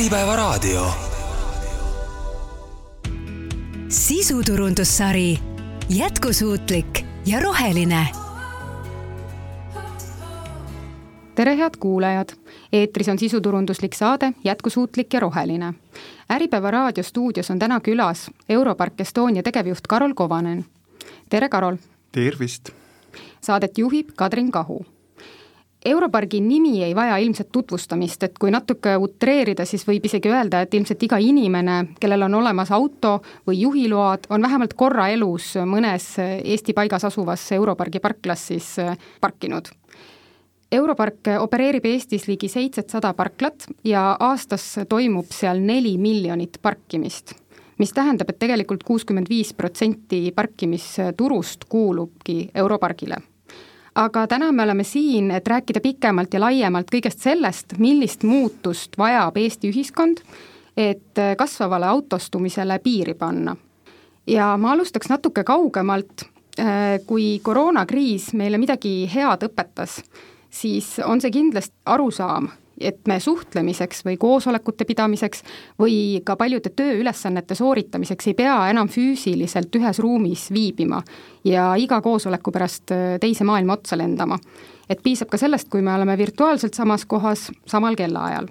Äripäevaraadio. sisuturundussari Jätkusuutlik ja roheline. tere, head kuulajad! eetris on sisuturunduslik saade Jätkusuutlik ja roheline. Äripäeva raadio stuudios on täna külas Europark Estonia tegevjuht Karol Kovanen. tere, Karol! tervist! Saadet juhib Kadrin Kahu Europargi nimi ei vaja ilmselt tutvustamist, et kui natuke utreerida, siis võib isegi öelda, et ilmselt iga inimene, kellel on olemas auto või juhiload, on vähemalt korra elus mõnes Eesti paigas asuvas Europargi parklas siis äh, parkinud. Europark opereerib Eestis ligi seitsesada parklat ja aastas toimub seal neli miljonit parkimist mis tähendab, et tegelikult kuuskümmend viis protsenti parkimisturust kuulubki Europargile aga täna me oleme siin, et rääkida pikemalt ja laiemalt kõigest sellest, millist muutust vajab Eesti ühiskond, et kasvavale autostumisele piiri panna. ja ma alustaks natuke kaugemalt, kui koroonakriis meile midagi head õpetas, siis on see kindlasti arusaam, et me suhtlemiseks või koosolekute pidamiseks või ka paljude tööülesannete sooritamiseks ei pea enam füüsiliselt ühes ruumis viibima ja iga koosoleku pärast äh, teise maailma otsa lendama. et piisab ka sellest, kui me oleme virtuaalselt samas kohas samal kellaajal.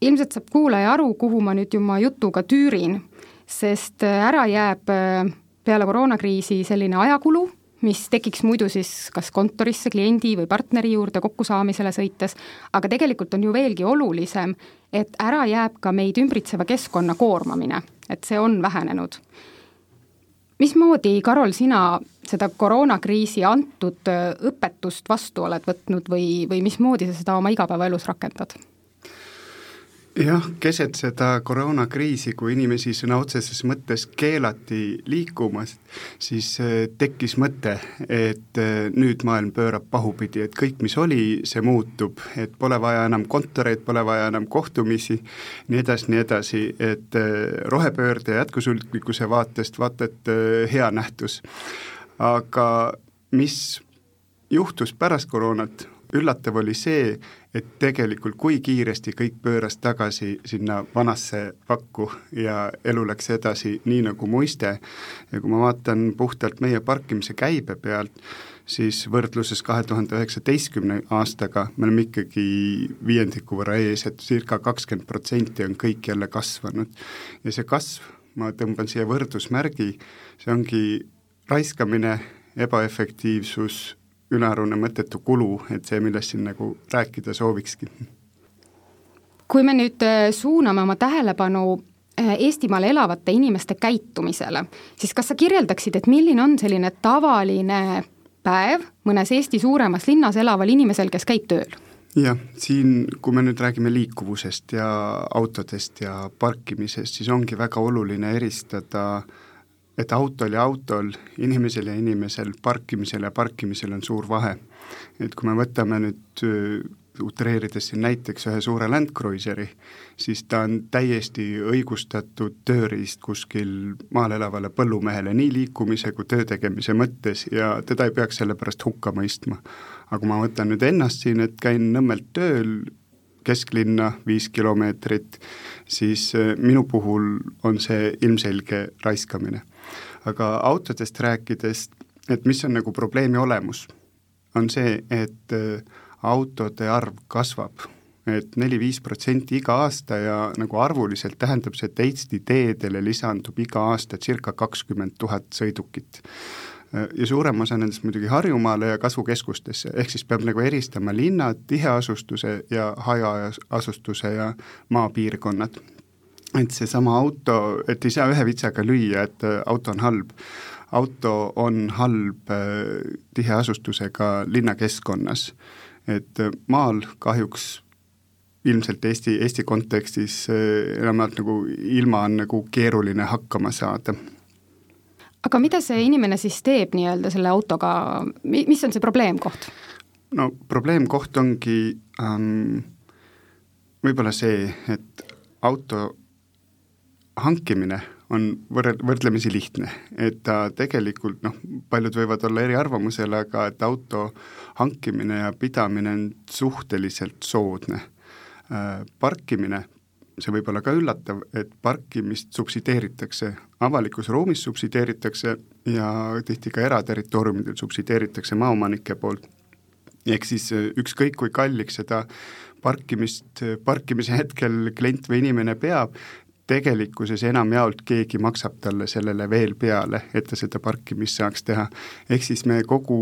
ilmselt saab kuulaja aru, kuhu ma nüüd oma jutuga tüürin, sest äh, ära jääb äh, peale koroonakriisi selline ajakulu mis tekiks muidu siis kas kontorisse kliendi või partneri juurde kokkusaamisele sõites, aga tegelikult on ju veelgi olulisem, et ära jääb ka meid ümbritseva keskkonna koormamine, et see on vähenenud. mismoodi, Karol, sina seda koroonakriisi antud õpetust vastu oled võtnud või, või mismoodi sa seda oma igapäevaelus rakendad? Jah, keset seda koroonakriisi, kui inimesi sõna otseses mõttes keelati liikumas, siis äh, tekkis mõte, et äh, nüüd maailm pöörab pahupidi, et kõik, mis oli, see muutub, et pole vaja enam kontoreid, pole vaja enam kohtumisi, nii edasi, nii edasi, et äh, rohepöörde jätkusuutlikkuse vaatest vaata et hea nähtus. aga mis juhtus pärast koroonat, üllatav oli see, et tegelikult kui kiiresti kõik pööras tagasi sinna vanasse pakku ja elu läks edasi nii nagu muiste ja kui ma vaatan puhtalt meie parkimise käibe pealt, siis võrdluses kahe tuhande üheksateistkümne aastaga me oleme ikkagi viiendiku võrra ees, et circa kakskümmend protsenti on kõik jälle kasvanud. ja see kasv, ma tõmban siia võrdusmärgi, see ongi raiskamine, ebaefektiivsus, ülearune mõttetu kulu, et see, millest siin nagu rääkida soovikski. kui me nüüd äh, suuname oma tähelepanu äh, Eestimaal elavate inimeste käitumisele, siis kas sa kirjeldaksid, et milline on selline tavaline päev mõnes Eesti suuremas linnas elaval inimesel, kes käib tööl? jah, siin, kui me nüüd räägime liikuvusest ja autodest ja parkimisest, siis ongi väga oluline eristada äh, et autol ja autol, inimesel ja inimesel, parkimisel ja parkimisel on suur vahe. et kui me võtame nüüd utreerides siin näiteks ühe suure Land Cruiseri, siis ta on täiesti õigustatud tööriist kuskil maal elavale põllumehele nii liikumise kui töö tegemise mõttes ja teda ei peaks selle pärast hukka mõistma. aga kui ma võtan nüüd ennast siin, et käin Nõmmelt tööl, kesklinna viis kilomeetrit, siis minu puhul on see ilmselge raiskamine aga autodest rääkides, et mis on nagu probleemi olemus, on see, et äh, autode arv kasvab et neli-viis protsenti iga aasta ja nagu arvuliselt tähendab see, et Eesti teedele lisandub iga aasta circa kakskümmend tuhat sõidukit. Äh, ja suurem osa nendest muidugi Harjumaale ja kasvukeskustesse, ehk siis peab nagu eristama linnad, tiheasustuse ja hajaasustuse ja maapiirkonnad et seesama auto, et ei saa ühe vitsaga lüüa, et äh, auto on halb. auto on halb äh, tiheasustusega linnakeskkonnas, et äh, maal kahjuks ilmselt Eesti, Eesti kontekstis enamjaolt nagu ilma on nagu keeruline hakkama saada aga mida see inimene siis teeb nii-öelda selle autoga, mis on see probleemkoht? no probleemkoht ongi ähm, võib-olla see, et auto hankimine on võrre-, võrdlemisi lihtne, et ta tegelikult noh, paljud võivad olla eriarvamusel, aga et auto hankimine ja pidamine on suhteliselt soodne. Äh, parkimine see võib olla ka üllatav, et parkimist subsideeritakse, avalikus ruumis subsideeritakse ja tihti ka eraterritooriumidel subsideeritakse maaomanike poolt. ehk siis äh, ükskõik, kui kalliks seda parkimist, parkimise hetkel klient või inimene peab, tegelikkuses enamjaolt keegi maksab talle sellele veel peale, et ta seda parkimist saaks teha. ehk siis me kogu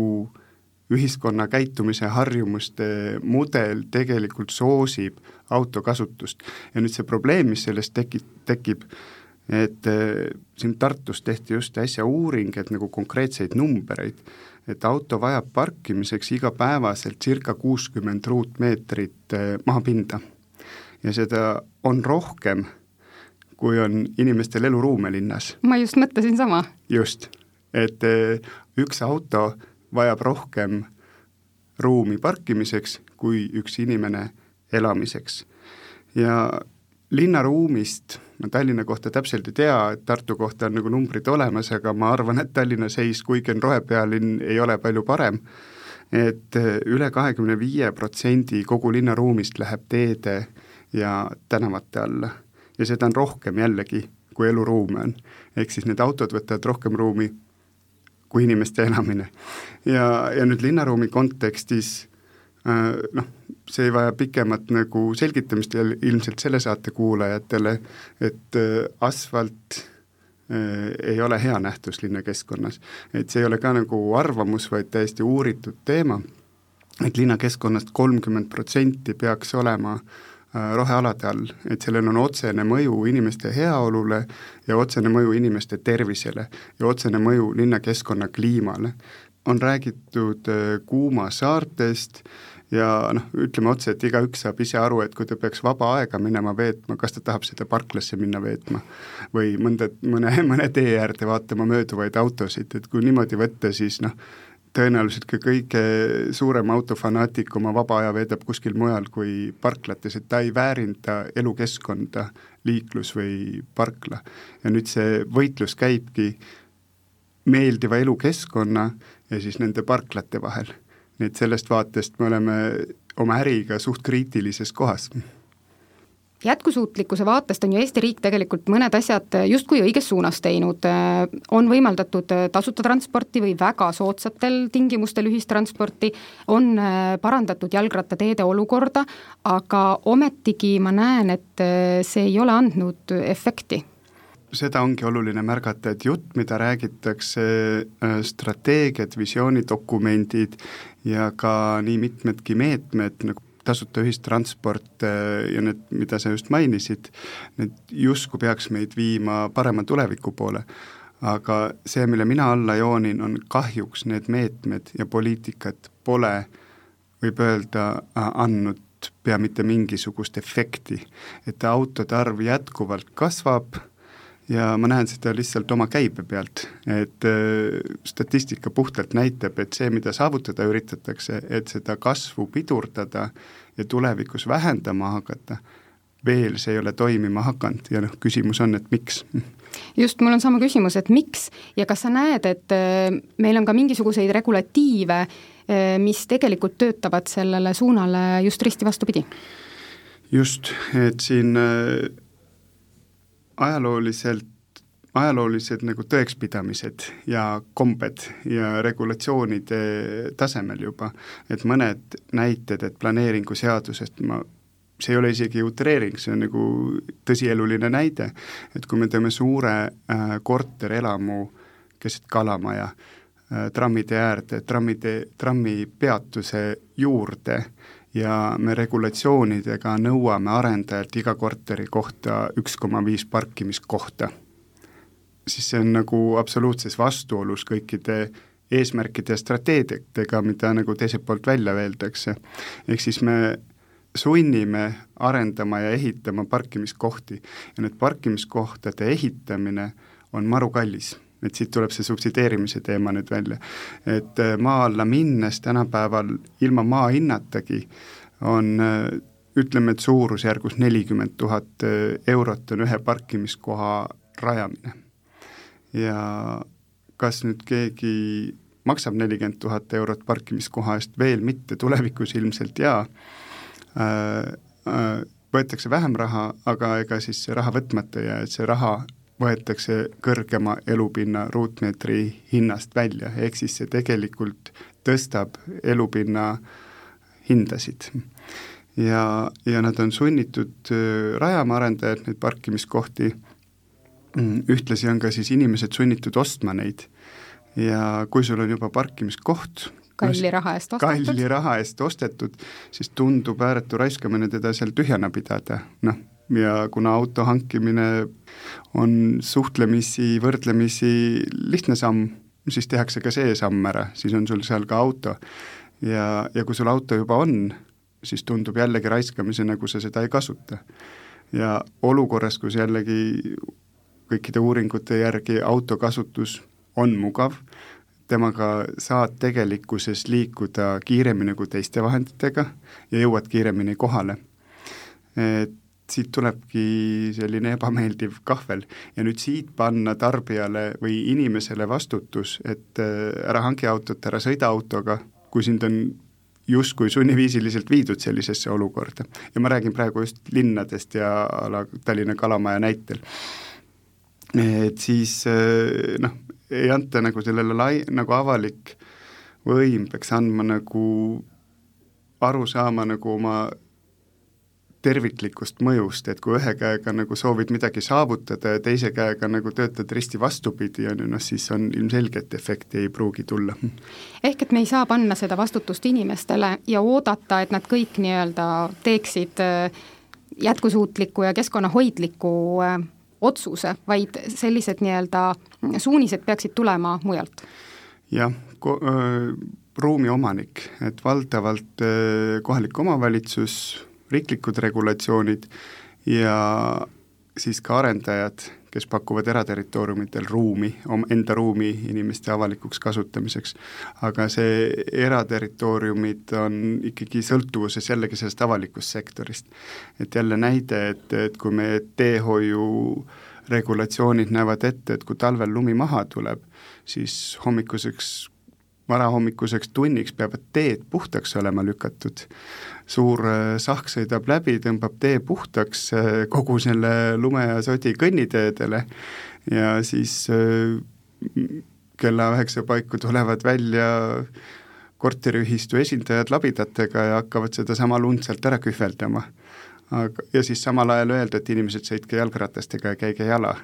ühiskonna käitumise harjumuste mudel tegelikult soosib autokasutust. ja nüüd see probleem, mis sellest teki-, tekib, et äh, siin Tartus tehti just äsja uuring, et nagu konkreetseid numbreid, et auto vajab parkimiseks igapäevaselt circa kuuskümmend ruutmeetrit äh, maapinda. ja seda on rohkem, kui on inimestel eluruume linnas. ma just mõtlesin sama. just, et äh, üks auto vajab rohkem ruumi parkimiseks kui üks inimene elamiseks. ja linnaruumist ma Tallinna kohta täpselt ei tea, et Tartu kohta on nagu numbrid olemas, aga ma arvan, et Tallinna seis, kuigi on rohepealinn, ei ole palju parem, et üle kahekümne viie protsendi kogu linnaruumist läheb teede ja tänavate alla. Ja seda on rohkem jällegi, kui eluruume on. ehk siis need autod võtavad rohkem ruumi kui inimeste elamine. ja, ja nüüd linnaruumi kontekstis äh, noh, see ei vaja pikemat nagu selgitamist ilmselt selle saate kuulajatele, et äh, asfalt äh, ei ole hea nähtus linnakeskkonnas. et see ei ole ka nagu arvamus, vaid täiesti uuritud teema, et linnakeskkonnast kolmkümmend protsenti peaks olema äh, Äh, rohealade all, et sellel on otsene mõju inimeste heaolule ja otsene mõju inimeste tervisele ja otsene mõju linnakeskkonna kliimale. on räägitud äh, kuumasaartest ja noh, ütleme otse, et igaüks saab ise aru, et kui ta peaks vaba aega minema veetma, kas ta tahab seda parklasse minna veetma või mõnda, mõne, mõne tee äärde vaatama mööduvaid autosid, et kui niimoodi võtta, siis noh, tõenäoliselt ka kõige suurem autofanaatik oma vaba aja veedab kuskil mujal kui parklates, et ta ei väärinda elukeskkonda, liiklus või parkla. ja nüüd see võitlus käibki meeldiva elukeskkonna ja siis nende parklate vahel. nii et sellest vaatest me oleme oma äriga suht kriitilises kohas jätkusuutlikkuse vaatest on ju Eesti riik tegelikult mõned asjad justkui õiges suunas teinud, on võimaldatud tasuta transporti või väga soodsatel tingimustel ühistransporti, on parandatud jalgrattateede olukorda, aga ometigi ma näen, et see ei ole andnud efekti. Seda ongi oluline märgata, et jutt, mida räägitakse, strateegiad, visioonidokumendid ja ka nii mitmedki meetmed nagu tasuta ühistransport äh, ja need, mida sa just mainisid, need justkui peaks meid viima parema tuleviku poole. aga see, mille mina alla joonin, on kahjuks need meetmed ja poliitikad pole, võib öelda, andnud pea mitte mingisugust efekti. et autode arv jätkuvalt kasvab ja ma näen seda lihtsalt oma käibe pealt, et äh, statistika puhtalt näitab, et see, mida saavutada üritatakse, et seda kasvu pidurdada ja tulevikus vähendama hakata, veel see ei ole toimima hakanud. Ja noh, küsimus on, et miks. Just, mul on sama küsimus, et miks? Ja kas sa näed, et äh, meil on ka mingisuguseid regulatiive, äh, mis tegelikult töötavad sellele suunale just risti vastupidi? just, et siin ajalooliselt ajaloolised nagu tõekspidamised ja kombed ja regulatsioonide tasemel juba, et mõned näited, et planeeringuseadusest ma see ei ole isegi utreering, see on nagu tõsieluline näide, et kui me teeme suure äh, korterelamu keset Kalamaja äh, trammide äärde, trammide, trammipeatuse juurde ja me regulatsioonidega nõuame arendajalt iga korteri kohta üks koma viis parkimiskohta, siis see on nagu absoluutses vastuolus kõikide eesmärkide ja strateegiatega, mida nagu teiselt poolt välja öeldakse. ehk siis me sunnime arendama ja ehitama parkimiskohti. Ja need parkimiskohtade ehitamine on maru kallis et siit tuleb see subsideerimise teema nüüd välja. et äh, maa alla minnes tänapäeval ilma maa hinnatagi on äh, ütleme, et suurusjärgus nelikümmend tuhat äh, eurot on ühe parkimiskoha rajamine. ja kas nüüd keegi maksab nelikümmend tuhat eurot parkimiskoha eest, veel mitte, tulevikus ilmselt jaa äh,, äh, võetakse vähem raha, aga ega siis see raha võtmata ei jää, et see raha võetakse kõrgema elupinna ruutmeetri hinnast välja, ehk siis see tegelikult tõstab elupinna hindasid. ja, ja nad on sunnitud äh, rajama, arendajad, neid parkimiskohti, mm, ühtlasi on ka siis inimesed sunnitud ostma neid. ja kui sul on juba parkimiskoht, kalli raha eest ostetud. kalli raha eest ostetud, siis tundub ääretu raiskamine teda seal tühjana pidada, noh, ja kuna auto hankimine on suhtlemisi, võrdlemisi lihtne samm, siis tehakse ka see samm ära, siis on sul seal ka auto. ja, ja kui sul auto juba on, siis tundub jällegi raiskamisena, kui sa seda ei kasuta. ja olukorras, kus jällegi kõikide uuringute järgi autokasutus on mugav, temaga saad tegelikkuses liikuda kiiremini kui teiste vahenditega ja jõuad kiiremini kohale. et siit tulebki selline ebameeldiv kahvel ja nüüd siit panna tarbijale või inimesele vastutus, et äh, ära hangi autot, ära sõida autoga, kui sind on justkui sunniviisiliselt viidud sellisesse olukorda. ja ma räägin praegu just linnadest ja a la Tallinna Kalamaja näitel. et siis äh, noh, ei anta nagu sellele lai-, nagu avalik võim peaks andma nagu aru saama nagu oma terviklikust mõjust, et kui ühe käega nagu soovid midagi saavutada ja teise käega nagu töötad risti vastupidi, on ju, noh siis on ilmselge, et efekti ei pruugi tulla. ehk et me ei saa panna seda vastutust inimestele ja oodata, et nad kõik nii-öelda teeksid äh, jätkusuutliku ja keskkonnahoidliku äh, otsuse, vaid sellised nii-öelda suunised peaksid tulema mujalt? jah, ko-, ruumi omanik, et valdavalt kohalik omavalitsus, riiklikud regulatsioonid ja siis ka arendajad, kes pakuvad eraterritooriumitel ruumi, enda ruumi inimeste avalikuks kasutamiseks. aga see eraterritooriumid on ikkagi sõltuvuses jällegi sellest avalikust sektorist. et jälle näide, et, et kui meie teehoiu regulatsioonid näevad ette, et kui talvel lumi maha tuleb, siis hommikuseks varahommikuseks tunniks peavad teed puhtaks olema lükatud. Suur äh, sahk sõidab läbi, tõmbab tee puhtaks, äh, kogu selle lume ja sodi kõnniteedele ja siis äh, kella üheksa paiku tulevad välja korteriühistu esindajad labidatega ja hakkavad sedasama lund sealt ära kühveldama. aga, ja siis samal ajal öelda, et inimesed sõitke jalgratastega ja käige jala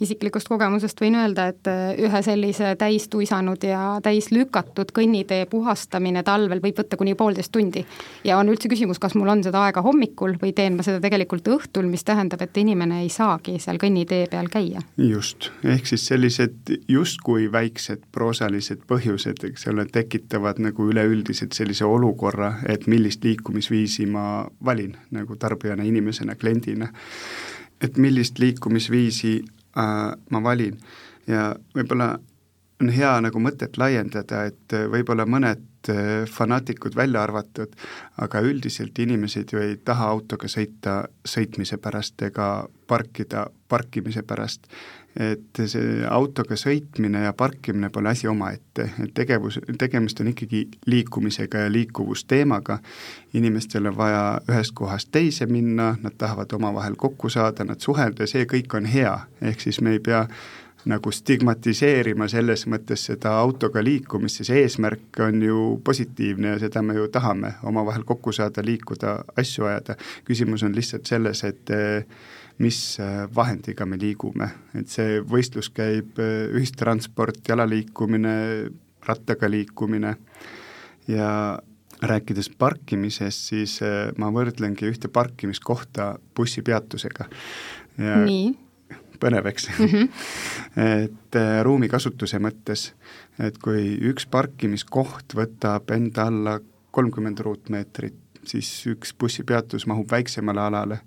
isiklikust kogemusest võin öelda, et äh, ühe sellise täis tuisanud ja täis lükatud kõnnitee puhastamine talvel võib võtta kuni poolteist tundi. ja on üldse küsimus, kas mul on seda aega hommikul või teen ma seda tegelikult õhtul, mis tähendab, et inimene ei saagi seal kõnnitee peal käia. just, ehk siis sellised justkui väiksed proosalised põhjused, eks ole, tekitavad nagu üleüldiselt sellise olukorra, et millist liikumisviisi ma valin nagu tarbijana, inimesena, kliendina et millist liikumisviisi äh, ma valin. Ja võib-olla on hea nagu mõtet laiendada, et äh, võib-olla mõned äh, fanaatikud välja arvatud, aga üldiselt inimesed ju ei taha autoga sõita sõitmise pärast ega parkida parkimise pärast et see autoga sõitmine ja parkimine pole asi omaette, et tegevus, tegemist on ikkagi liikumisega ja liikuvusteemaga, inimestel on vaja ühest kohast teise minna, nad tahavad omavahel kokku saada, nad suhelda see kõik on hea, ehk siis me ei pea nagu stigmatiseerima selles mõttes seda autoga liikumist, sest eesmärk on ju positiivne ja seda me ju tahame, omavahel kokku saada, liikuda, asju ajada, küsimus on lihtsalt selles, et mis äh, vahendiga me liigume, et see võistlus käib äh, ühistransport, jalaliikumine, rattaga liikumine ja rääkides parkimisest, siis äh, ma võrdlengi ühte parkimiskohta bussipeatusega. nii? põnev, eks mm. -hmm. et ruumikasutuse mõttes, et kui üks parkimiskoht võtab enda alla kolmkümmend ruutmeetrit, siis üks bussipeatus mahub väiksemale alale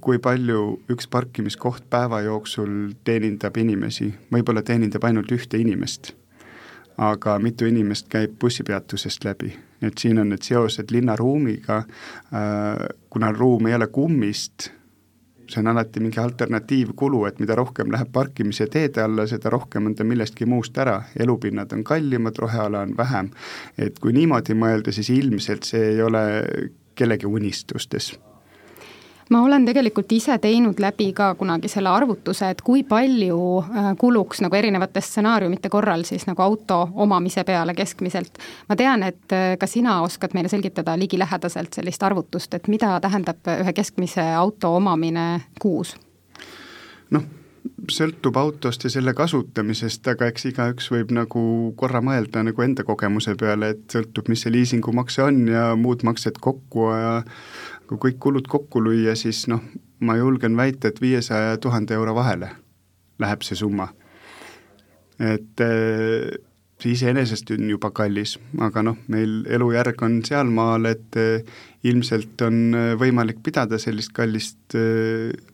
kui palju üks parkimiskoht päeva jooksul teenindab inimesi, võib-olla teenindab ainult ühte inimest, aga mitu inimest käib bussipeatusest läbi, et siin on need seosed linnaruumiga, äh, kuna ruum ei ole kummist, see on alati mingi alternatiivkulu, et mida rohkem läheb parkimise teede alla, seda rohkem on ta millestki muust ära, elupinnad on kallimad, roheala on vähem. et kui niimoodi mõelda, siis ilmselt see ei ole kellegi unistustes ma olen tegelikult ise teinud läbi ka kunagi selle arvutuse, et kui palju äh, kuluks nagu erinevate stsenaariumite korral siis nagu auto omamise peale keskmiselt. ma tean, et äh, ka sina oskad meile selgitada ligilähedaselt sellist arvutust, et mida tähendab ühe keskmise auto omamine kuus? noh, sõltub autost ja selle kasutamisest, aga eks igaüks võib nagu korra mõelda nagu enda kogemuse peale, et sõltub, mis see liisingumakse on ja muud maksed kokku ja kui kõik kulud kokku lüüa, siis noh, ma julgen väita, et viiesaja ja tuhande euro vahele läheb see summa. et eh, see iseenesest on juba kallis, aga noh, meil elujärg on sealmaal, et eh, ilmselt on eh, võimalik pidada sellist kallist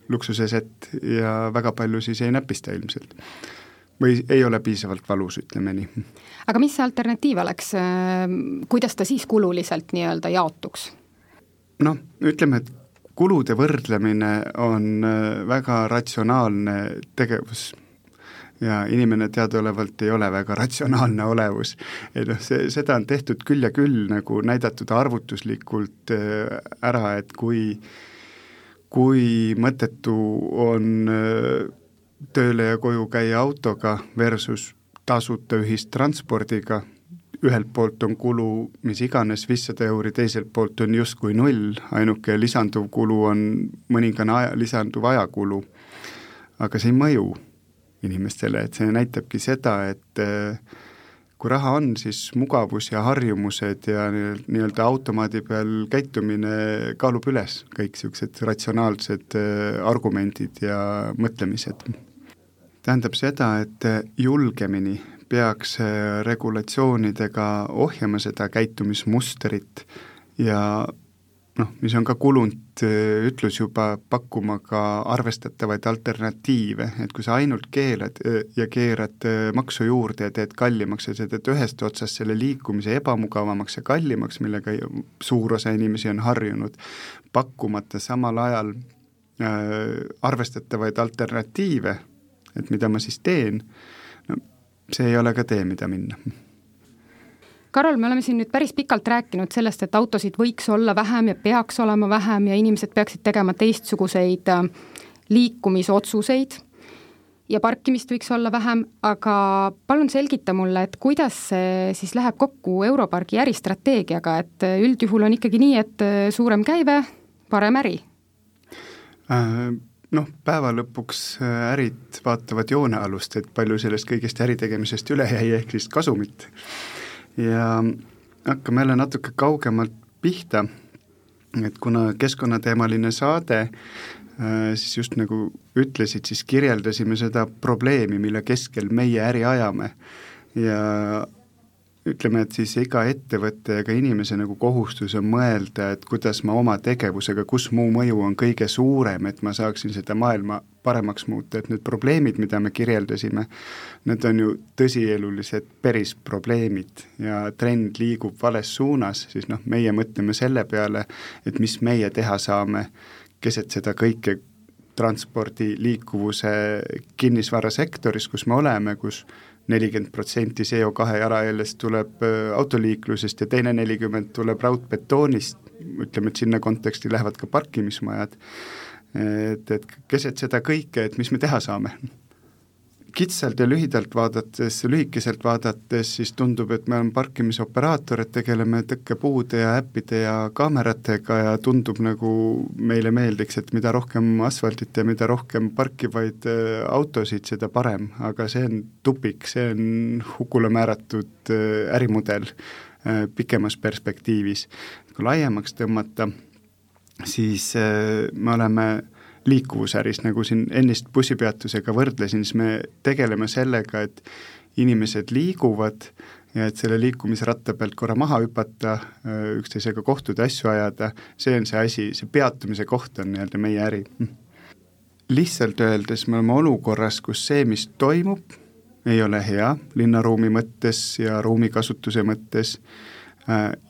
luksuseset ja väga palju siis ei näpista ilmselt. või ei ole piisavalt valus, ütleme nii. aga mis see alternatiiv oleks, kuidas ta siis kululiselt nii-öelda jaotuks? Noh, ütleme, et kulude võrdlemine on äh, väga ratsionaalne tegevus ja inimene teadaolevalt ei ole väga ratsionaalne olevus. et noh, see, seda on tehtud küll ja küll nagu näidatud arvutuslikult äh, ära, et kui, kui mõttetu on äh, tööle ja koju käia autoga versus tasuta ühistranspordiga ühelt poolt on kulu mis iganes viissada euri, teiselt poolt on justkui null, ainuke lisanduv kulu on mõningane aja, lisanduv ajakulu. aga see ei mõju inimestele, et see näitabki seda, et eh, kui raha on, siis mugavus ja harjumused ja nii-öelda automaadi peal käitumine kaalub üles kõik niisugused ratsionaalsed eh, argumendid ja mõtlemised. tähendab seda, et julgemini peaks äh, regulatsioonidega ohjama seda käitumismustrit ja noh, mis on ka kulunud äh, ütlus juba, pakkuma ka arvestatavaid alternatiive, et kui sa ainult keelad äh, ja keerad maksu juurde ja teed kallimaks ja sa teed ühest otsast selle liikumise ebamugavamaks ja kallimaks, millega suur osa inimesi on harjunud, pakkumata samal ajal äh, arvestatavaid alternatiive, et mida ma siis teen, no see ei ole ka tee, mida minna. Karol, me oleme siin nüüd päris pikalt rääkinud sellest, et autosid võiks olla vähem ja peaks olema vähem ja inimesed peaksid tegema teistsuguseid äh, liikumisotsuseid ja parkimist võiks olla vähem, aga palun selgita mulle, et kuidas see siis läheb kokku Europargi äristrateegiaga, et äh, üldjuhul on ikkagi nii, et äh, suurem käive, parem äri äh,? Noh, päeva lõpuks äh, ärid vaatavad joonealust, et palju sellest kõigest äritegemisest üle jäi, ehk siis kasumit. ja hakkame jälle natuke kaugemalt pihta, et kuna keskkonnateemaline saade, äh, siis just nagu ütlesid, siis kirjeldasime seda probleemi, mille keskel meie äri ajame ja ütleme, et siis iga ettevõtte ja ka inimese nagu kohustus on mõelda, et kuidas ma oma tegevusega, kus mu mõju on kõige suurem, et ma saaksin seda maailma paremaks muuta, et need probleemid, mida me kirjeldasime, need on ju tõsielulised päris probleemid. Ja trend liigub vales suunas, siis noh, meie mõtleme selle peale, et mis meie teha saame keset seda kõike transpordi, liikuvuse, kinnisvarasektoris, kus me oleme, kus nelikümmend protsenti CO2 jalajäljest tuleb äh, autoliiklusest ja teine nelikümmend tuleb raudbetoonist, ütleme, et sinna konteksti lähevad ka parkimismajad, et, et keset seda kõike, et mis me teha saame kitsalt ja lühidalt vaadates, lühikeselt vaadates, siis tundub, et me oleme parkimisoperaator, et tegeleme tõkkepuude ja äppide ja kaameratega ja tundub nagu meile meeldiks, et mida rohkem asfaltit ja mida rohkem parkivaid äh, autosid, seda parem, aga see on tupik, see on hukule määratud äh, ärimudel äh, pikemas perspektiivis. kui laiemaks tõmmata, siis me oleme liikuvusäris, nagu siin ennist bussipeatusega võrdlesin, siis me tegeleme sellega, et inimesed liiguvad ja et selle liikumisratta pealt korra maha hüpata, üksteisega kohtuda, asju ajada, see on see asi, see peatumise koht on nii-öelda meie äri. lihtsalt öeldes me oleme olukorras, kus see, mis toimub, ei ole hea linnaruumi mõttes ja ruumikasutuse mõttes,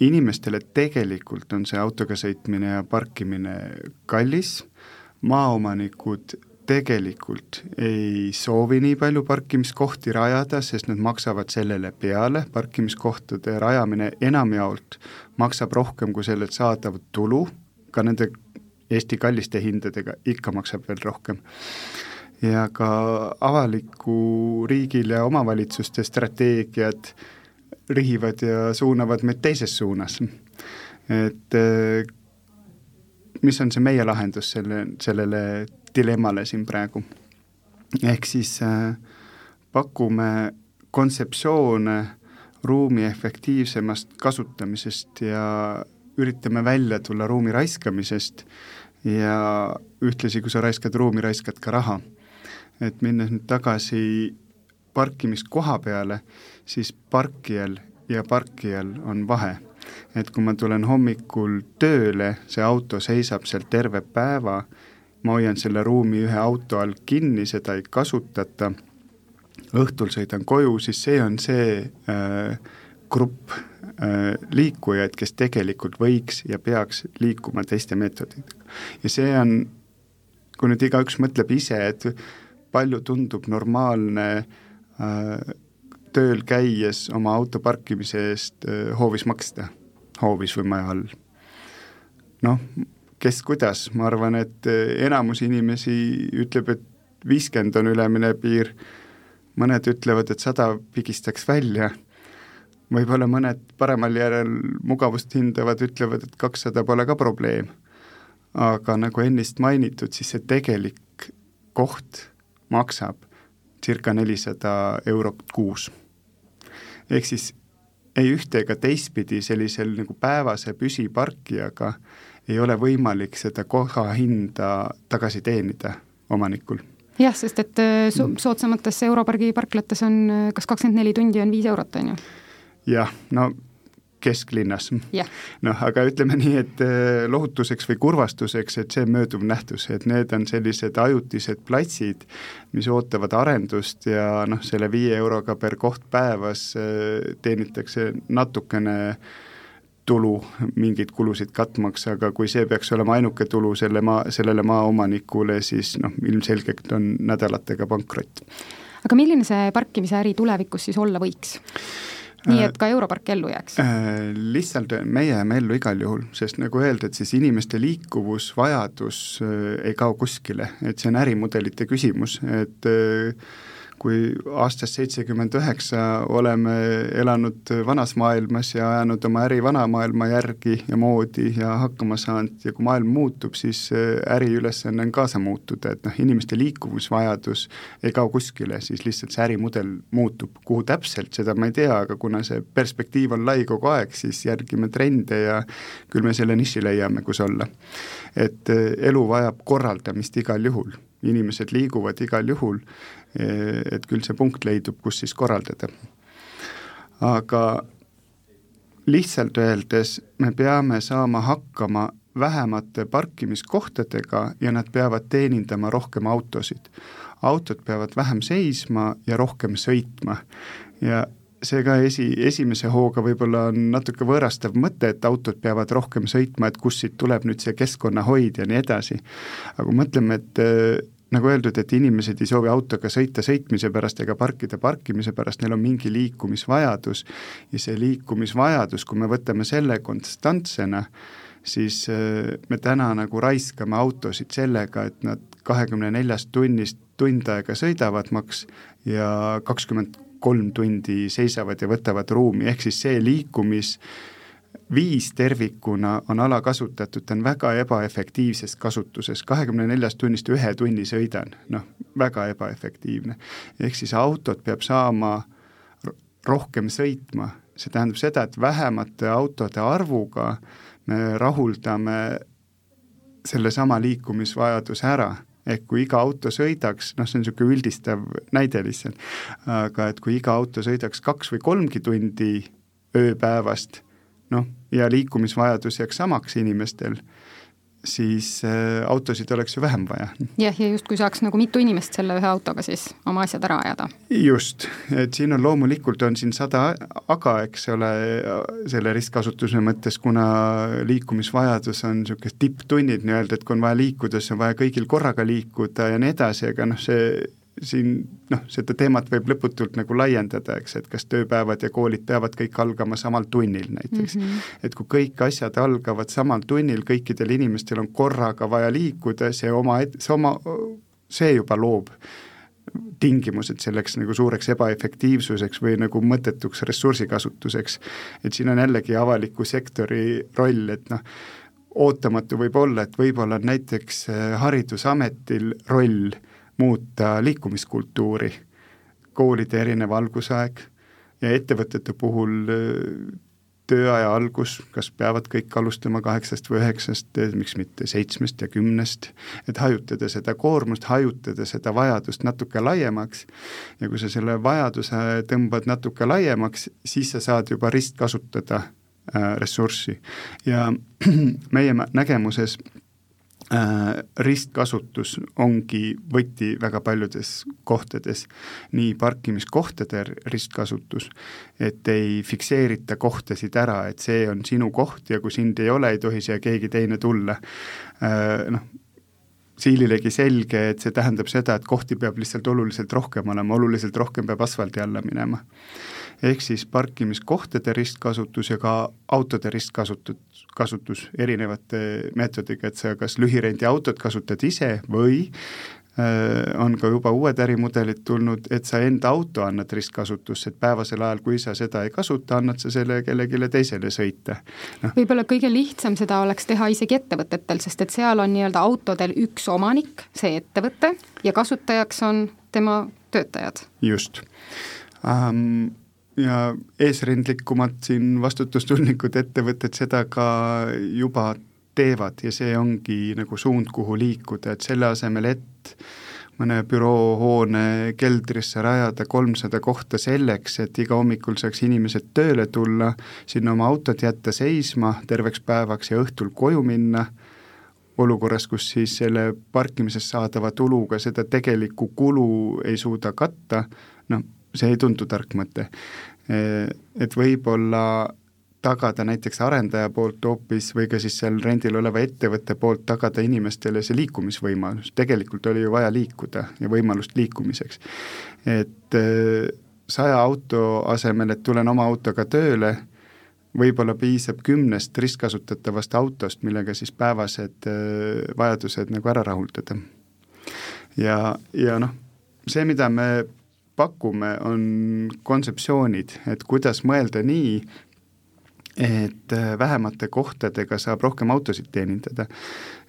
inimestele tegelikult on see autoga sõitmine ja parkimine kallis maaomanikud tegelikult ei soovi nii palju parkimiskohti rajada, sest nad maksavad sellele peale, parkimiskohtade rajamine enamjaolt maksab rohkem kui sellelt saadav tulu, ka nende Eesti kalliste hindadega ikka maksab veel rohkem. ja ka avaliku riigil ja omavalitsuste strateegiad rihivad ja suunavad meid teises suunas. et mis on see meie lahendus selle, sellele dilemmale siin praegu? ehk siis äh, pakume kontseptsioone ruumi efektiivsemast kasutamisest ja üritame välja tulla ruumi raiskamisest ja ühtlasi, kui sa raiskad ruumi, raiskad ka raha. et minnes nüüd tagasi parkimiskoha peale, siis parkijal ja parkijal on vahe. Et kui ma tulen hommikul tööle, see auto seisab seal terve päeva, ma hoian selle ruumi ühe auto all kinni, seda ei kasutata õhtul sõidan koju, siis see on see äh, grupp äh, liikujaid, kes tegelikult võiks ja peaks liikuma teiste meetoditega. ja see on, kui nüüd igaüks mõtleb ise, et palju tundub normaalne äh, tööl käies oma auto parkimise eest äh, hoovis maksta, hoovis või maja all. noh, kes kuidas, ma arvan, et äh, enamus inimesi ütleb, et viiskümmend on ülemine piir mõned ütlevad, et sada pigistaks välja, võib-olla mõned paremal järel mugavust hindavad, ütlevad, et kakssada pole ka probleem. aga nagu ennist mainitud, siis see tegelik koht maksab circa nelisada eurot kuus. ehk siis ei ühte ega teistpidi sellisel nagu päevase püsiparkijaga ei ole võimalik seda koha hinda tagasi teenida omanikul jah, sest et äh, so mm. soodsamates Europargi parklates on äh, kas kakskümmend neli tundi on viis eurot, on ju? jah, no kesklinnas noh, aga ütleme nii, et äh, lohutuseks või kurvastuseks, et see mööduv nähtus, et need on sellised ajutised platsid, mis ootavad arendust ja noh, selle viie euroga per koht päevas teenitakse natukene tulu mingeid kulusid katmaks, aga kui see peaks olema ainuke tulu selle maa, sellele maaomanikule, siis noh, ilmselgelt on nädalatega pankrot. aga milline see parkimisäri tulevikus siis olla võiks? Nii et ka Europark ellu jääks äh,? Lihtsalt meie jääme ellu igal juhul, sest nagu öeldud, siis inimeste liikuvusvajadus äh, ei kao kuskile, et see on ärimudelite küsimus, et äh, kui aastast seitsekümmend üheksa oleme elanud vanas maailmas ja ajanud oma äri vana maailma järgi ja moodi ja hakkama saanud. Ja kui maailm muutub, siis äriülesanne on kaasa muutuda, et noh, inimeste liikumisvajadus ei kao kuskile, siis lihtsalt see ärimudel muutub, kuhu täpselt, seda ma ei tea, aga kuna see perspektiiv on lai kogu aeg, siis järgime trende ja küll me selle niši leiame, kus olla. et elu vajab korraldamist igal juhul, inimesed liiguvad igal juhul et küll see punkt leidub, kus siis korraldada. aga lihtsalt öeldes me peame saama hakkama vähemate parkimiskohtadega ja nad peavad teenindama rohkem autosid. autod peavad vähem seisma ja rohkem sõitma ja see ka esi, esimese hooga võib-olla on natuke võõrastav mõte, et autod peavad rohkem sõitma, et kust siit tuleb nüüd see keskkonnahoid ja nii edasi. aga kui mõtleme, et nagu öeldud, et inimesed ei soovi autoga sõita sõitmise pärast ega parkida parkimise pärast, neil on mingi liikumisvajadus. Ja see liikumisvajadus, kui me võtame selle konstantsena, siis äh, me täna nagu raiskame autosid sellega, et nad kahekümne neljast tunnist tund aega sõidavad maks ja kakskümmend kolm tundi seisavad ja võtavad ruumi, ehk siis see liikumis viis tervikuna on alakasutatud, ta on väga ebaefektiivses kasutuses, kahekümne neljast tunnist ühe tunni sõidan, noh, väga ebaefektiivne. ehk siis autot peab saama rohkem sõitma, see tähendab seda, et vähemate autode arvuga me rahuldame sellesama liikumisvajaduse ära. ehk kui iga auto sõidaks, noh, see on niisugune üldistav näide lihtsalt, aga et kui iga auto sõidaks kaks või kolmgi tundi ööpäevast noh, ja liikumisvajadus jääks samaks inimestel, siis äh, autosid oleks ju vähem vaja. jah, ja justkui saaks nagu mitu inimest selle ühe autoga siis oma asjad ära ajada. just, et siin on loomulikult, on siin sada aga, eks ole, selle ristkasutuse mõttes, kuna liikumisvajadus on niisugused tipptunnid nii-öelda, et kui on vaja liikuda, siis on vaja kõigil korraga liikuda ja nii edasi, aga noh, see siin noh, seda teemat võib lõputult nagu laiendada, eks, et kas tööpäevad ja koolid peavad kõik algama samal tunnil näiteks mm. -hmm. et kui kõik asjad algavad samal tunnil, kõikidel inimestel on korraga vaja liikuda, see oma, see oma, see juba loob tingimused selleks nagu suureks ebaefektiivsuseks või nagu mõttetuks ressursikasutuseks. et siin on jällegi avaliku sektori roll, et noh, ootamatu võib olla, et võib-olla on näiteks äh, Haridusametil roll muuta liikumiskultuuri, koolide erinev algusaeg ja ettevõtete puhul äh, tööaja algus, kas peavad kõik alustama kaheksast või üheksast, miks mitte seitsmest ja kümnest, et hajutada seda koormust, hajutada seda vajadust natuke laiemaks. Ja kui sa selle vajaduse tõmbad natuke laiemaks, siis sa saad juba ristkasutada Äh, ressurssi. Ja meie nägemuses äh, ristkasutus ongi võti väga paljudes kohtades, nii parkimiskohtade ristkasutus, et ei fikseerita kohtasid ära, et see on sinu koht ja kui sind ei ole, ei tohi siia keegi teine tulla. Äh, noh, siililegi selge, et see tähendab seda, et kohti peab lihtsalt oluliselt rohkem olema, oluliselt rohkem peab asfaldi alla minema ehk siis parkimiskohtade ristkasutus ja ka autode ristkasutus, kasutus erinevate meetodiga, et sa kas lühirendiautot kasutad ise või äh, on ka juba uued ärimudelid tulnud, et sa enda auto annad ristkasutusse, et päevasel ajal, kui sa seda ei kasuta, annad sa selle kellelegi teisele sõita. No.. võib-olla kõige lihtsam seda oleks teha isegi ettevõtetel, sest et seal on nii-öelda autodel üks omanik, see ettevõte, ja kasutajaks on tema töötajad. just. Um, ja eesrindlikumad siin vastutustundlikud ettevõtted seda ka juba teevad ja see ongi nagu suund, kuhu liikuda, et selle asemel, et mõne büroohoone keldrisse rajada kolmsada kohta selleks, et iga hommikul saaks inimesed tööle tulla, sinna oma autot jätta seisma terveks päevaks ja õhtul koju minna, olukorras, kus siis selle parkimisest saadava tuluga seda tegelikku kulu ei suuda katta, noh, see ei tundu tark mõte. Et võib-olla tagada näiteks arendaja poolt hoopis või ka siis seal rendil oleva ettevõtte poolt tagada inimestele see liikumisvõimalus, tegelikult oli ju vaja liikuda ja võimalust liikumiseks. et äh, saja auto asemel, et tulen oma autoga tööle, võib-olla piisab kümnest ristkasutatavast autost, millega siis päevased äh, vajadused nagu ära rahuldada. ja, ja noh, see, mida me pakume, on kontseptsioonid, et kuidas mõelda nii, et äh, vähemate kohtadega saab rohkem autosid teenindada.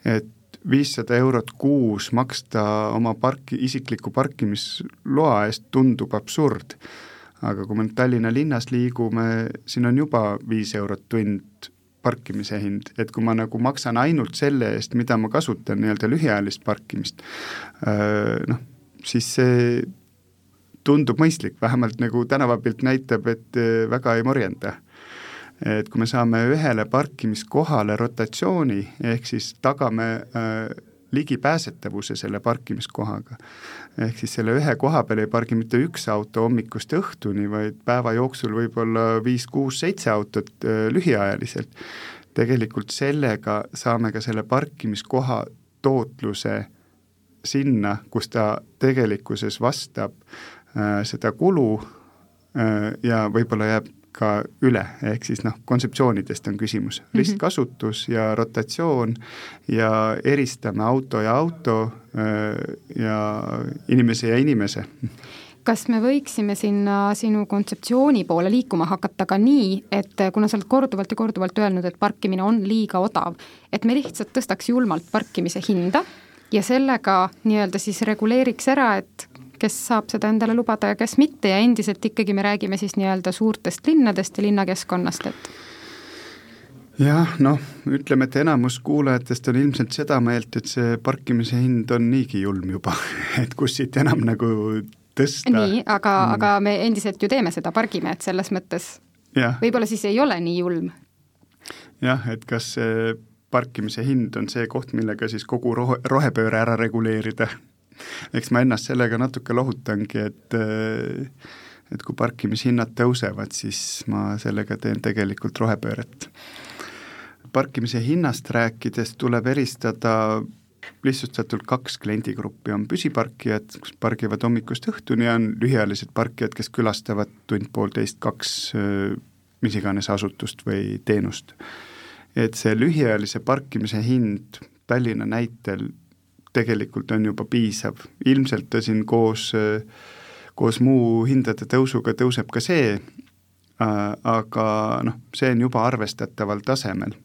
et viissada eurot kuus maksta oma parki, isikliku parkimisloa eest tundub absurd. aga kui me nüüd Tallinna linnas liigume, siin on juba viis eurot tund parkimise hind, et kui ma nagu maksan ainult selle eest, mida ma kasutan, nii-öelda lühiajalist parkimist, äh, noh, siis see tundub mõistlik, vähemalt nagu tänavapilt näitab, et eh, väga ei morjenda. et kui me saame ühele parkimiskohale rotatsiooni, ehk siis tagame äh, ligipääsetavuse selle parkimiskohaga, ehk siis selle ühe koha peal ei pargi mitte üks auto hommikust õhtuni, vaid päeva jooksul võib-olla viis, kuus, seitse autot äh, lühiajaliselt, tegelikult sellega saame ka selle parkimiskoha tootluse sinna, kus ta tegelikkuses vastab seda kulu äh, ja võib-olla jääb ka üle, ehk siis noh, kontseptsioonidest on küsimus, mhm. ristkasutus ja rotatsioon ja eristame auto ja auto äh, ja inimese ja inimese. Kas me võiksime sinna sinu kontseptsiooni poole liikuma hakata ka nii, et kuna sa oled korduvalt ja korduvalt öelnud, et parkimine on liiga odav, et me lihtsalt tõstaks julmalt parkimise hinda ja sellega nii-öelda siis reguleeriks ära, et kes saab seda endale lubada ja kes mitte ja endiselt ikkagi me räägime siis nii-öelda suurtest linnadest ja linnakeskkonnast, et jah, noh, ütleme, et enamus kuulajatest on ilmselt seda meelt, et see parkimise hind on niigi julm juba et kus siit enam nagu tõsta. nii, aga mm., aga me endiselt ju teeme seda, pargime, et selles mõttes võib-olla siis ei ole nii julm. jah, et kas see parkimise hind on see koht, millega siis kogu rohe, rohepööre ära reguleerida eks ma ennast sellega natuke lohutangi, et et kui parkimishinnad tõusevad, siis ma sellega teen tegelikult rohepööret. parkimise hinnast rääkides tuleb eristada lihtsustatult kaks kliendigruppi, on püsiparkijad, kes pargivad hommikust õhtuni ja on lühiajalised parkijad, kes külastavad tund-poolteist, kaks mis iganes asutust või teenust. et see lühiajalise parkimise hind Tallinna näitel tegelikult on juba piisav, ilmselt ta siin koos, koos muu hindade tõusuga tõuseb ka see, aga noh, see on juba arvestataval tasemel.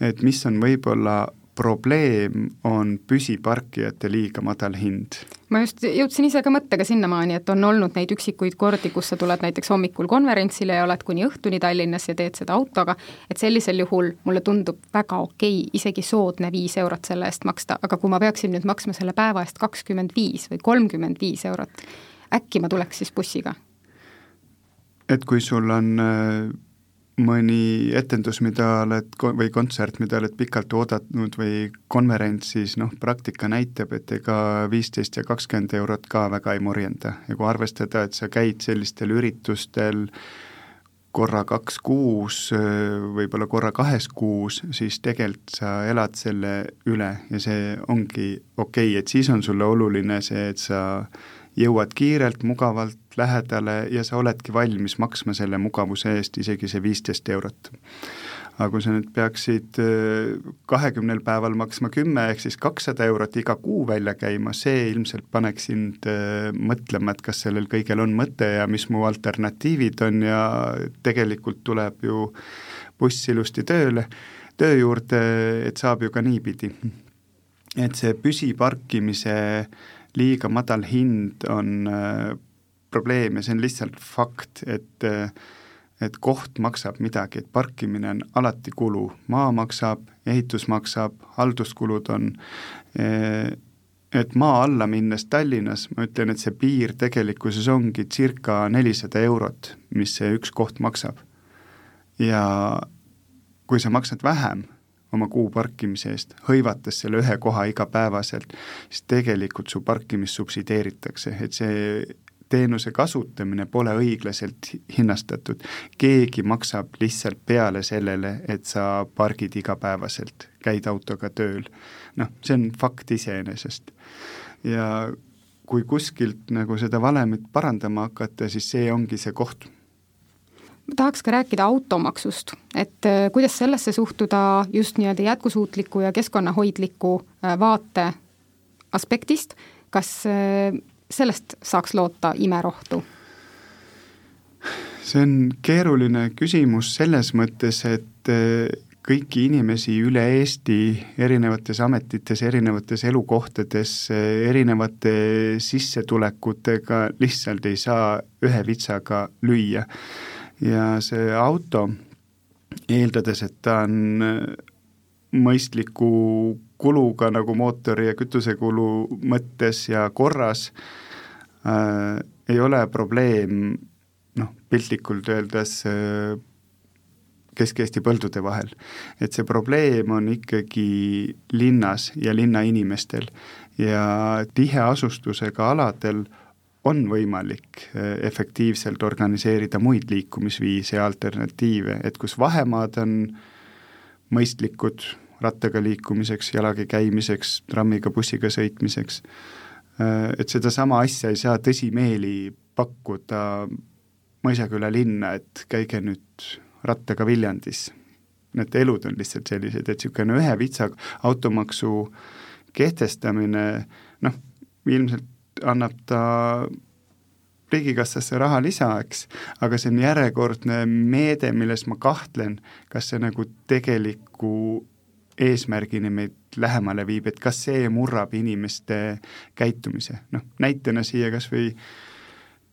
et mis on võib-olla probleem on püsiparkijate liiga madal hind. ma just jõudsin ise ka mõttega sinnamaani, et on olnud neid üksikuid kordi, kus sa tuled näiteks hommikul konverentsile ja oled kuni õhtuni Tallinnas ja teed seda autoga, et sellisel juhul mulle tundub väga okei okay, isegi soodne viis eurot selle eest maksta, aga kui ma peaksin nüüd maksma selle päeva eest kakskümmend viis või kolmkümmend viis eurot, äkki ma tuleks siis bussiga? et kui sul on äh, mõni etendus, mida oled, või kontsert, mida oled pikalt oodatanud või konverents, siis noh, praktika näitab, et ega viisteist ja kakskümmend eurot ka väga ei morjenda. Ja kui arvestada, et sa käid sellistel üritustel korra kaks kuus, võib-olla korra kahes kuus, siis tegelikult sa elad selle üle ja see ongi okei. Okay,, et siis on sulle oluline see, et sa jõuad kiirelt, mugavalt lähedale ja sa oledki valmis maksma selle mugavuse eest isegi see viisteist eurot. aga kui sa nüüd peaksid äh, kahekümnel päeval maksma kümme ehk siis kakssada eurot iga kuu välja käima, see ilmselt paneks sind äh, mõtlema, et kas sellel kõigel on mõte ja mis mu alternatiivid on ja tegelikult tuleb ju buss ilusti tööle, töö juurde, et saab ju ka niipidi. et see püsiparkimise liiga madal hind on äh, probleem ja see on lihtsalt fakt, et et koht maksab midagi, et parkimine on alati kulu, maa maksab, ehitus maksab, halduskulud on, et maa alla minnes Tallinnas, ma ütlen, et see piir tegelikkuses ongi circa nelisada eurot, mis see üks koht maksab. ja kui sa maksad vähem oma kuu parkimise eest, hõivates selle ühe koha igapäevaselt, siis tegelikult su parkimist subsideeritakse, et see teenuse kasutamine pole õiglaselt hinnastatud. keegi maksab lihtsalt peale sellele, et sa pargid igapäevaselt, käid autoga tööl. noh, see on fakt iseenesest. ja kui kuskilt nagu seda valemit parandama hakata, siis see ongi see koht tahaks ka rääkida automaksust, et äh, kuidas sellesse suhtuda just nii-öelda jätkusuutliku ja keskkonnahoidliku äh, vaate aspektist, kas äh, sellest saaks loota imerohtu? see on keeruline küsimus selles mõttes, et eh, kõiki inimesi üle Eesti erinevates ametites, erinevates elukohtades, eh, erinevate sissetulekutega lihtsalt ei saa ühe vitsaga lüüa. ja see auto, eeldades, et ta on mõistliku kuluga nagu mootori ja kütusekulu mõttes ja korras äh, ei ole probleem noh, piltlikult öeldes äh, Kesk-Eesti põldude vahel. et see probleem on ikkagi linnas ja linnainimestel ja tiheasustusega aladel on võimalik äh, efektiivselt organiseerida muid liikumisviise ja alternatiive, et kus vahemaad on mõistlikud, rattaga liikumiseks, jalaga käimiseks, trammiga, bussiga sõitmiseks, äh, et sedasama asja ei saa tõsimeeli pakkuda Mõisaküla linna, et käige nüüd rattaga Viljandis. Need elud on lihtsalt sellised, et niisugune ühe vitsaga automaksu kehtestamine noh, ilmselt annab ta riigikassasse raha lisa, eks, aga see on järjekordne meede, milles ma kahtlen, kas see nagu tegeliku eesmärgini meid lähemale viib, et kas see murrab inimeste käitumise, noh näitena siia kas või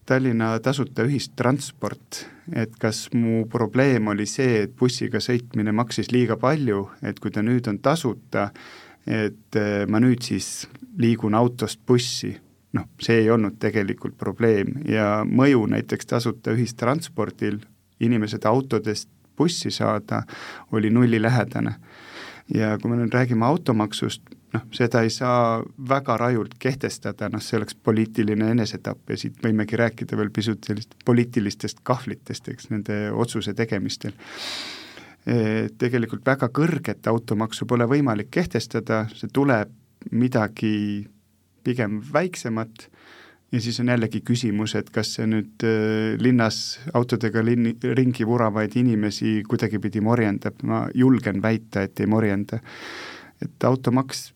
Tallinna tasuta ühistransport, et kas mu probleem oli see, et bussiga sõitmine maksis liiga palju, et kui ta nüüd on tasuta, et eh, ma nüüd siis liigun autost bussi, noh, see ei olnud tegelikult probleem. Ja mõju näiteks tasuta ühistranspordil inimesed autodest bussi saada oli nullilähedane ja kui me nüüd räägime automaksust, noh, seda ei saa väga rajult kehtestada, noh, see oleks poliitiline enesetapp ja siit võimegi rääkida veel pisut sellist poliitilistest kahvlitest, eks, nende otsuse tegemistel. E, tegelikult väga kõrget automaksu pole võimalik kehtestada, see tuleb midagi pigem väiksemat ja siis on jällegi küsimus, et kas see nüüd äh, linnas autodega linni, ringi vuravaid inimesi kuidagipidi morjendab, ma julgen väita, et ei morjenda. et automaks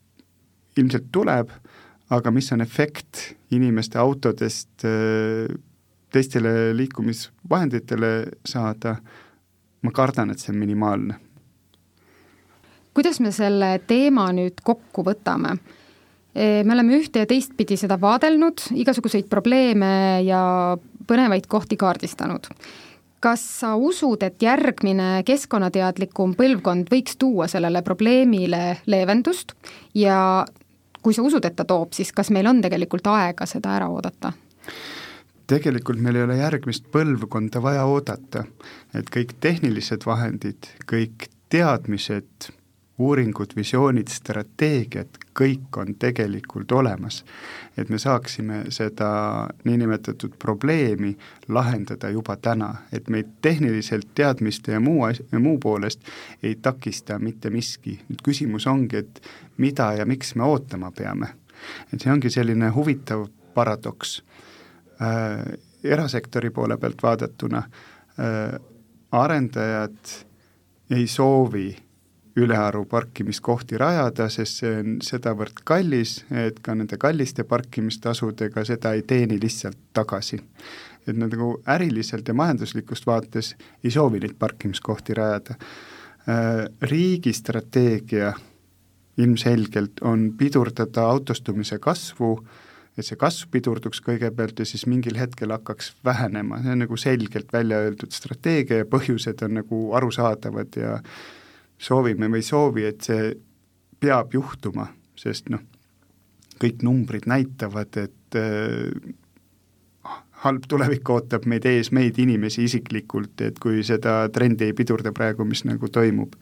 ilmselt tuleb, aga mis on efekt inimeste autodest äh, teistele liikumisvahenditele saada, ma kardan, et see on minimaalne. kuidas me selle teema nüüd kokku võtame? Me oleme ühte ja teistpidi seda vaadelnud, igasuguseid probleeme ja põnevaid kohti kaardistanud. kas sa usud, et järgmine keskkonnateadlikum põlvkond võiks tuua sellele probleemile leevendust ja kui sa usud, et ta toob, siis kas meil on tegelikult aega seda ära oodata? tegelikult meil ei ole järgmist põlvkonda vaja oodata, et kõik tehnilised vahendid, kõik teadmised, uuringud, visioonid, strateegiad, kõik on tegelikult olemas. et me saaksime seda niinimetatud probleemi lahendada juba täna, et meid tehniliselt teadmiste ja muu as-, muu poolest ei takista mitte miski. nüüd küsimus ongi, et mida ja miks me ootama peame. et see ongi selline huvitav paradoks äh,. erasektori poole pealt vaadatuna äh, arendajad ei soovi ülearu parkimiskohti rajada, sest see on sedavõrd kallis, et ka nende kalliste parkimistasudega seda ei teeni lihtsalt tagasi. et nad nagu äriliselt ja majanduslikust vaates ei soovi neid parkimiskohti rajada. Äh, riigi strateegia ilmselgelt on pidurdada autostumise kasvu, et see kasv pidurduks kõigepealt ja siis mingil hetkel hakkaks vähenema, see on nagu selgelt välja öeldud strateegia ja põhjused on nagu arusaadavad ja soovime või ei soovi, et see peab juhtuma, sest noh, kõik numbrid näitavad, et äh, halb tulevik ootab meid ees, meid inimesi isiklikult, et kui seda trendi ei pidurda praegu, mis nagu toimub.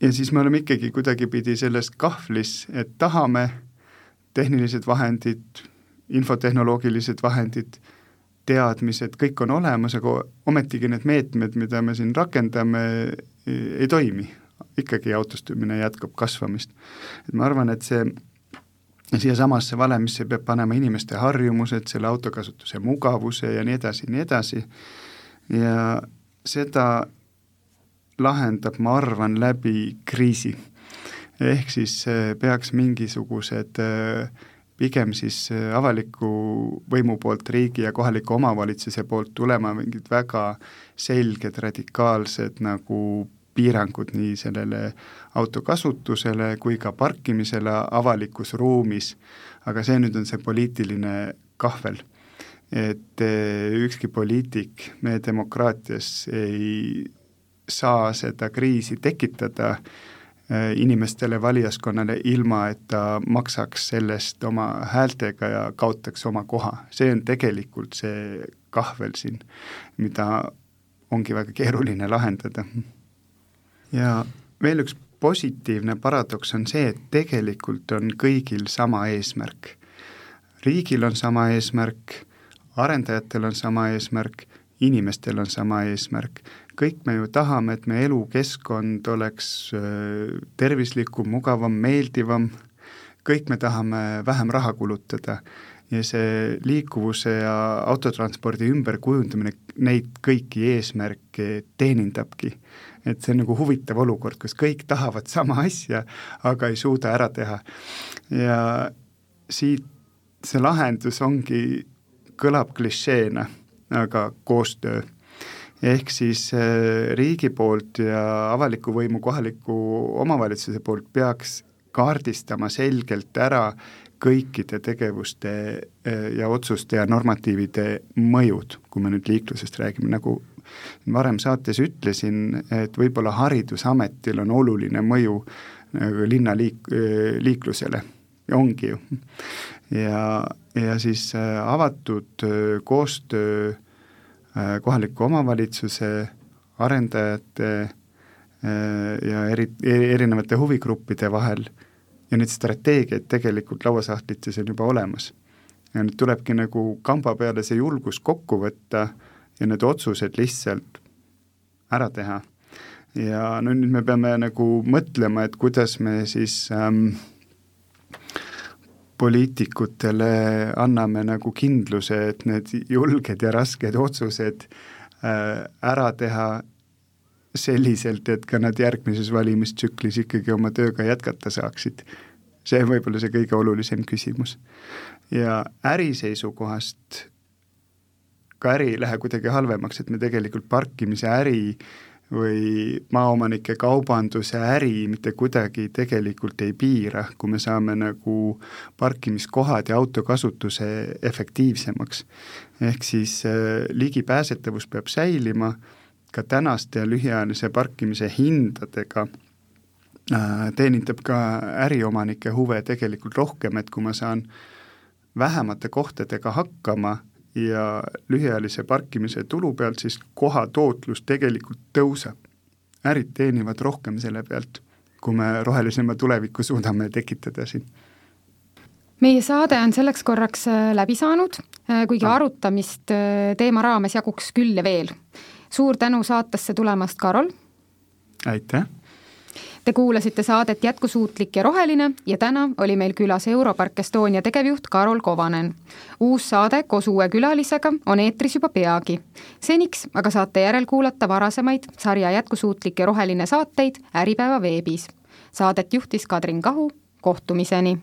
ja siis me oleme ikkagi kuidagipidi selles kahvlis, et tahame tehnilised vahendid, infotehnoloogilised vahendid, teadmised, kõik on olemas, aga ometigi need meetmed, mida me siin rakendame, ei toimi, ikkagi autostumine jätkab kasvamist. et ma arvan, et see siiasamasse valemisse peab panema inimeste harjumused, selle autokasutuse mugavuse ja nii edasi, nii edasi, ja seda lahendab, ma arvan, läbi kriisi. ehk siis peaks mingisugused pigem siis avaliku võimu poolt, riigi ja kohaliku omavalitsuse poolt tulema mingid väga selged radikaalsed nagu piirangud nii sellele auto kasutusele kui ka parkimisele avalikus ruumis, aga see nüüd on see poliitiline kahvel. et eh, ükski poliitik meie demokraatias ei saa seda kriisi tekitada eh, inimestele, valijaskonnale, ilma et ta maksaks sellest oma häältega ja kaotaks oma koha. see on tegelikult see kahvel siin, mida ongi väga keeruline lahendada ja veel üks positiivne paradoks on see, et tegelikult on kõigil sama eesmärk. riigil on sama eesmärk, arendajatel on sama eesmärk, inimestel on sama eesmärk. kõik me ju tahame, et meie elukeskkond oleks äh, tervislikum, mugavam, meeldivam, kõik me tahame vähem raha kulutada ja see liikuvuse ja autotranspordi ümberkujundamine neid kõiki eesmärke teenindabki et see on nagu huvitav olukord, kus kõik tahavad sama asja, aga ei suuda ära teha. ja siit see lahendus ongi, kõlab klišeena, aga koostöö. ehk siis äh, riigi poolt ja avaliku võimu, kohaliku omavalitsuse poolt peaks kaardistama selgelt ära kõikide tegevuste äh, ja otsuste ja normatiivide mõjud, kui me nüüd liiklusest räägime, nagu varem saates ütlesin, et võib-olla Haridusametil on oluline mõju nagu linna liik-, liiklusele ja ongi ju. ja, ja siis äh, avatud äh, koostöö äh, kohaliku omavalitsuse, arendajate ja eri, erinevate huvigruppide vahel ja neid strateegiaid tegelikult lauasahtlites on juba olemas. ja nüüd tulebki nagu kamba peale see julgus kokku võtta ja need otsused lihtsalt ära teha. ja no nüüd me peame nagu mõtlema, et kuidas me siis ähm, poliitikutele anname nagu kindluse, et need julged ja rasked otsused äh, ära teha selliselt, et ka nad järgmises valimistsüklis ikkagi oma tööga jätkata saaksid. see on võib-olla see kõige olulisem küsimus. ja äri seisukohast, ka äri ei lähe kuidagi halvemaks, et me tegelikult parkimise äri või maaomanike kaubanduse äri mitte kuidagi tegelikult ei piira, kui me saame nagu parkimiskohad ja autokasutuse efektiivsemaks. ehk siis äh, ligipääsetavus peab säilima, ka tänaste lühiajalise parkimise hindadega äh, teenindab ka äriomanike huve tegelikult rohkem, et kui ma saan vähemate kohtadega hakkama ja lühiajalise parkimise tulu pealt, siis koha tootlus tegelikult tõuseb. ärid teenivad rohkem selle pealt, kui me rohelisema tuleviku suudame tekitada siin meie saade on selleks korraks äh, läbi saanud, äh, kuigi arutamist äh, teema raames jaguks küll ja veel. suur tänu saatesse tulemast, Karol! aitäh! Te kuulasite saadet Jätkusuutlik ja roheline ja täna oli meil külas Europark Estonia tegevjuht Karol Kovanen. uus saade koos uue külalisega on eetris juba peagi. seniks aga saate järelkuulata varasemaid sarja Jätkusuutlik ja roheline saateid Äripäeva veebis. Saadet juhtis Kadrin Kahu, kohtumiseni